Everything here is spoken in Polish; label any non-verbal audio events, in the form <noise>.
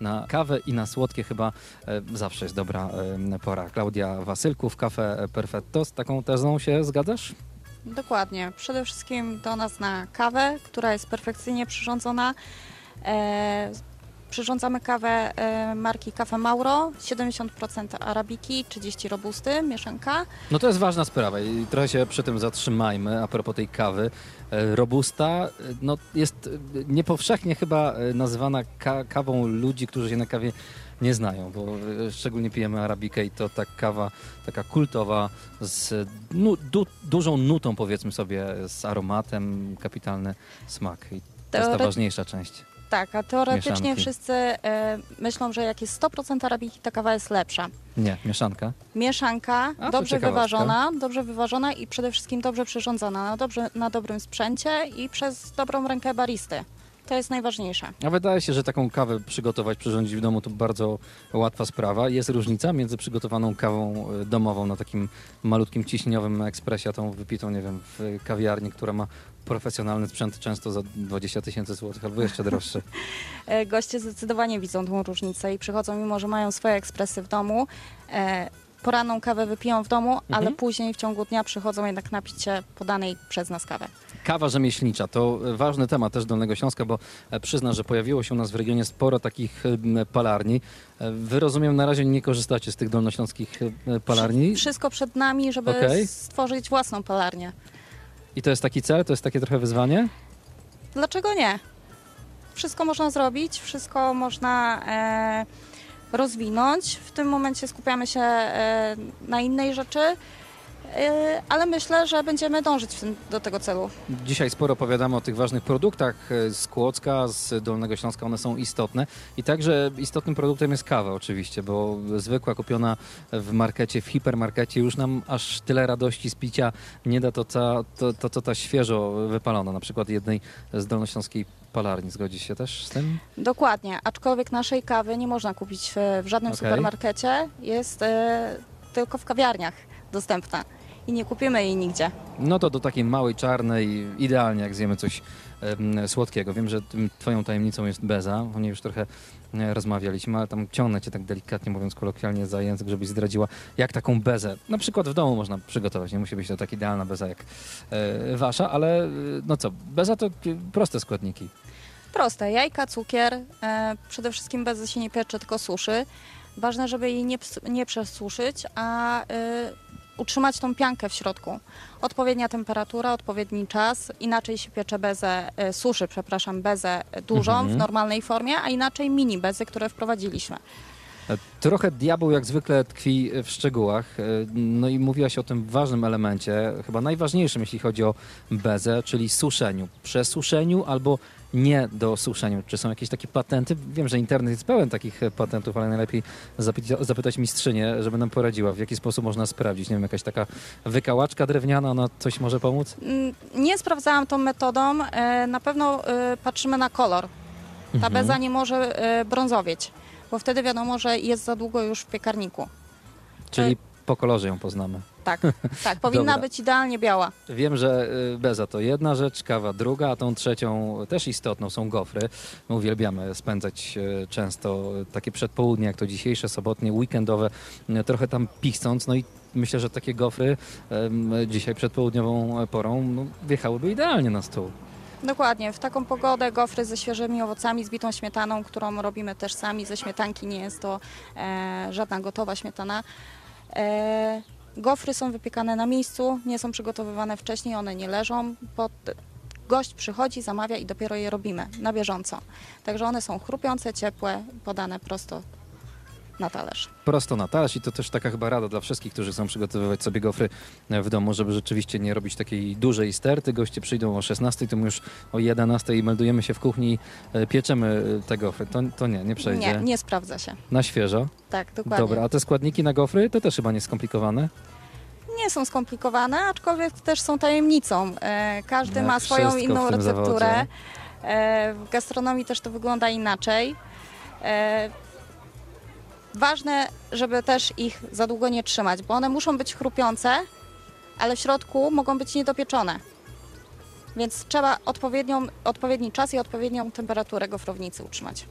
Na kawę i na słodkie chyba e, zawsze jest dobra e, pora. Klaudia Wasylków, Cafe Perfetto. Z taką tezą się zgadzasz? Dokładnie. Przede wszystkim do nas na kawę, która jest perfekcyjnie przyrządzona. E, przyrządzamy kawę e, marki Cafe Mauro, 70% arabiki, 30 robusty, mieszanka. No to jest ważna sprawa i trochę się przy tym zatrzymajmy a propos tej kawy. E, Robusta e, no, jest niepowszechnie chyba nazywana ka kawą ludzi, którzy się na kawie nie znają, bo szczególnie pijemy arabikę i to ta kawa taka kultowa z nu du dużą nutą powiedzmy sobie, z aromatem, kapitalny smak i to jest ta ważniejsza część. Tak, a teoretycznie Mieszanki. wszyscy e, myślą, że jak jest 100% arabiki, ta kawa jest lepsza. Nie, mieszanka. Mieszanka, A, dobrze wyważona, dobrze wyważona i przede wszystkim dobrze przyrządzona, na, dobrze, na dobrym sprzęcie i przez dobrą rękę baristy. To jest najważniejsze. A wydaje się, że taką kawę przygotować, przyrządzić w domu to bardzo łatwa sprawa. Jest różnica między przygotowaną kawą y, domową na takim malutkim ciśnieniowym ekspresie, a tą wypitą, nie wiem, w kawiarni, która ma profesjonalny sprzęt często za 20 tysięcy złotych albo jeszcze droższy. <laughs> E, Goście zdecydowanie widzą tą różnicę i przychodzą, mimo że mają swoje ekspresy w domu. E, poranną kawę wypiją w domu, ale Mhm. później w ciągu dnia przychodzą jednak napić się podanej przez nas kawy. Kawa rzemieślnicza to ważny temat też Dolnego Śląska, bo e, przyzna, że pojawiło się u nas w regionie sporo takich palarni. Wy rozumiem, na razie nie korzystacie z tych dolnośląskich palarni Wszy- Wszystko przed nami, żeby Okej. stworzyć własną palarnię. I to jest taki cel, to jest takie trochę wyzwanie? Dlaczego nie? Wszystko można zrobić, wszystko można e, rozwinąć. W tym momencie skupiamy się e, na innej rzeczy, ale myślę, że będziemy dążyć tym, do tego celu. Dzisiaj sporo opowiadamy o tych ważnych produktach e, z Kłodzka, z Dolnego Śląska, one są istotne. I także istotnym produktem jest kawa oczywiście, bo zwykła kupiona w markecie, w hipermarkecie już nam aż tyle radości z picia nie da to, ta, to, to co ta świeżo wypalona, na przykład jednej z dolnośląskiej palarni. Zgodzisz się też z tym? Dokładnie, aczkolwiek naszej kawy nie można kupić w, w żadnym Okej. supermarkecie, jest e, tylko w kawiarniach dostępna i nie kupimy jej nigdzie. No to do takiej małej, czarnej, idealnie jak zjemy coś em, słodkiego. Wiem, że tym twoją tajemnicą jest beza, o niej już trochę e, rozmawialiśmy, ale tam ciągnę cię tak delikatnie, mówiąc kolokwialnie za język, żebyś zdradziła, jak taką bezę na przykład w domu można przygotować. Nie musi być to tak idealna beza jak e, wasza, ale e, no co, beza to e, proste składniki. Proste, jajka, cukier, e, przede wszystkim bez się nie piecze, tylko suszy. Ważne, żeby jej nie, nie przesuszyć, a e, utrzymać tą piankę w środku. Odpowiednia temperatura, odpowiedni czas, inaczej się piecze bezę, e, suszy, przepraszam, bezę dużą Mhm. w normalnej formie, a inaczej mini bezy, które wprowadziliśmy. Trochę diabeł jak zwykle tkwi w szczegółach. E, No i mówiłaś o tym ważnym elemencie, chyba najważniejszym, jeśli chodzi o bezę, czyli suszeniu. Przesuszeniu albo nie do suszeniu. Czy są jakieś takie patenty? Wiem, że internet jest pełen takich e, patentów, ale najlepiej zapytać, zapytać mistrzynię, żeby nam poradziła, w jaki sposób można sprawdzić. Nie wiem, jakaś taka wykałaczka drewniana, ona coś może pomóc? Mm, Nie sprawdzałam tą metodą. E, Na pewno patrzymy na kolor. Ta Mhm. beza nie może brązowieć, bo wtedy wiadomo, że jest za długo już w piekarniku. Czyli po kolorze ją poznamy. Tak, <laughs> tak, powinna Dobra. być idealnie biała. Wiem, że y, beza to jedna rzecz, kawa druga, a tą trzecią też istotną są gofry. My uwielbiamy spędzać y, często takie przedpołudnie, jak to dzisiejsze, sobotnie, weekendowe, y, trochę tam pichcąc. No i myślę, że takie gofry dzisiaj przedpołudniową porą no, wjechałyby idealnie na stół. Dokładnie, w taką pogodę gofry ze świeżymi owocami, z bitą śmietaną, którą robimy też sami ze śmietanki, nie jest to e, żadna gotowa śmietana. E, gofry są wypiekane na miejscu, nie są przygotowywane wcześniej, one nie leżą. Pod, gość przychodzi, zamawia i dopiero je robimy na bieżąco. Także one są chrupiące, ciepłe, podane prosto na talerz. Prosto na talerz i to też taka chyba rada dla wszystkich, którzy chcą przygotowywać sobie gofry e, w domu, żeby rzeczywiście nie robić takiej dużej sterty. Goście przyjdą o 16, to my już o 11 meldujemy się w kuchni i e, pieczemy e, te gofry. To, to nie, nie przejdzie. Nie, nie sprawdza się. Na świeżo. Tak, dokładnie. Dobra, a te składniki na gofry to też chyba nie skomplikowane? nie są skomplikowane, aczkolwiek też są tajemnicą. Każdy Jak ma swoją inną recepturę. zawodzie. W gastronomii też to wygląda inaczej. Ważne, żeby też ich za długo nie trzymać, bo one muszą być chrupiące, ale w środku mogą być niedopieczone. Więc trzeba odpowiednią, odpowiedni czas i odpowiednią temperaturę gofrownicy utrzymać.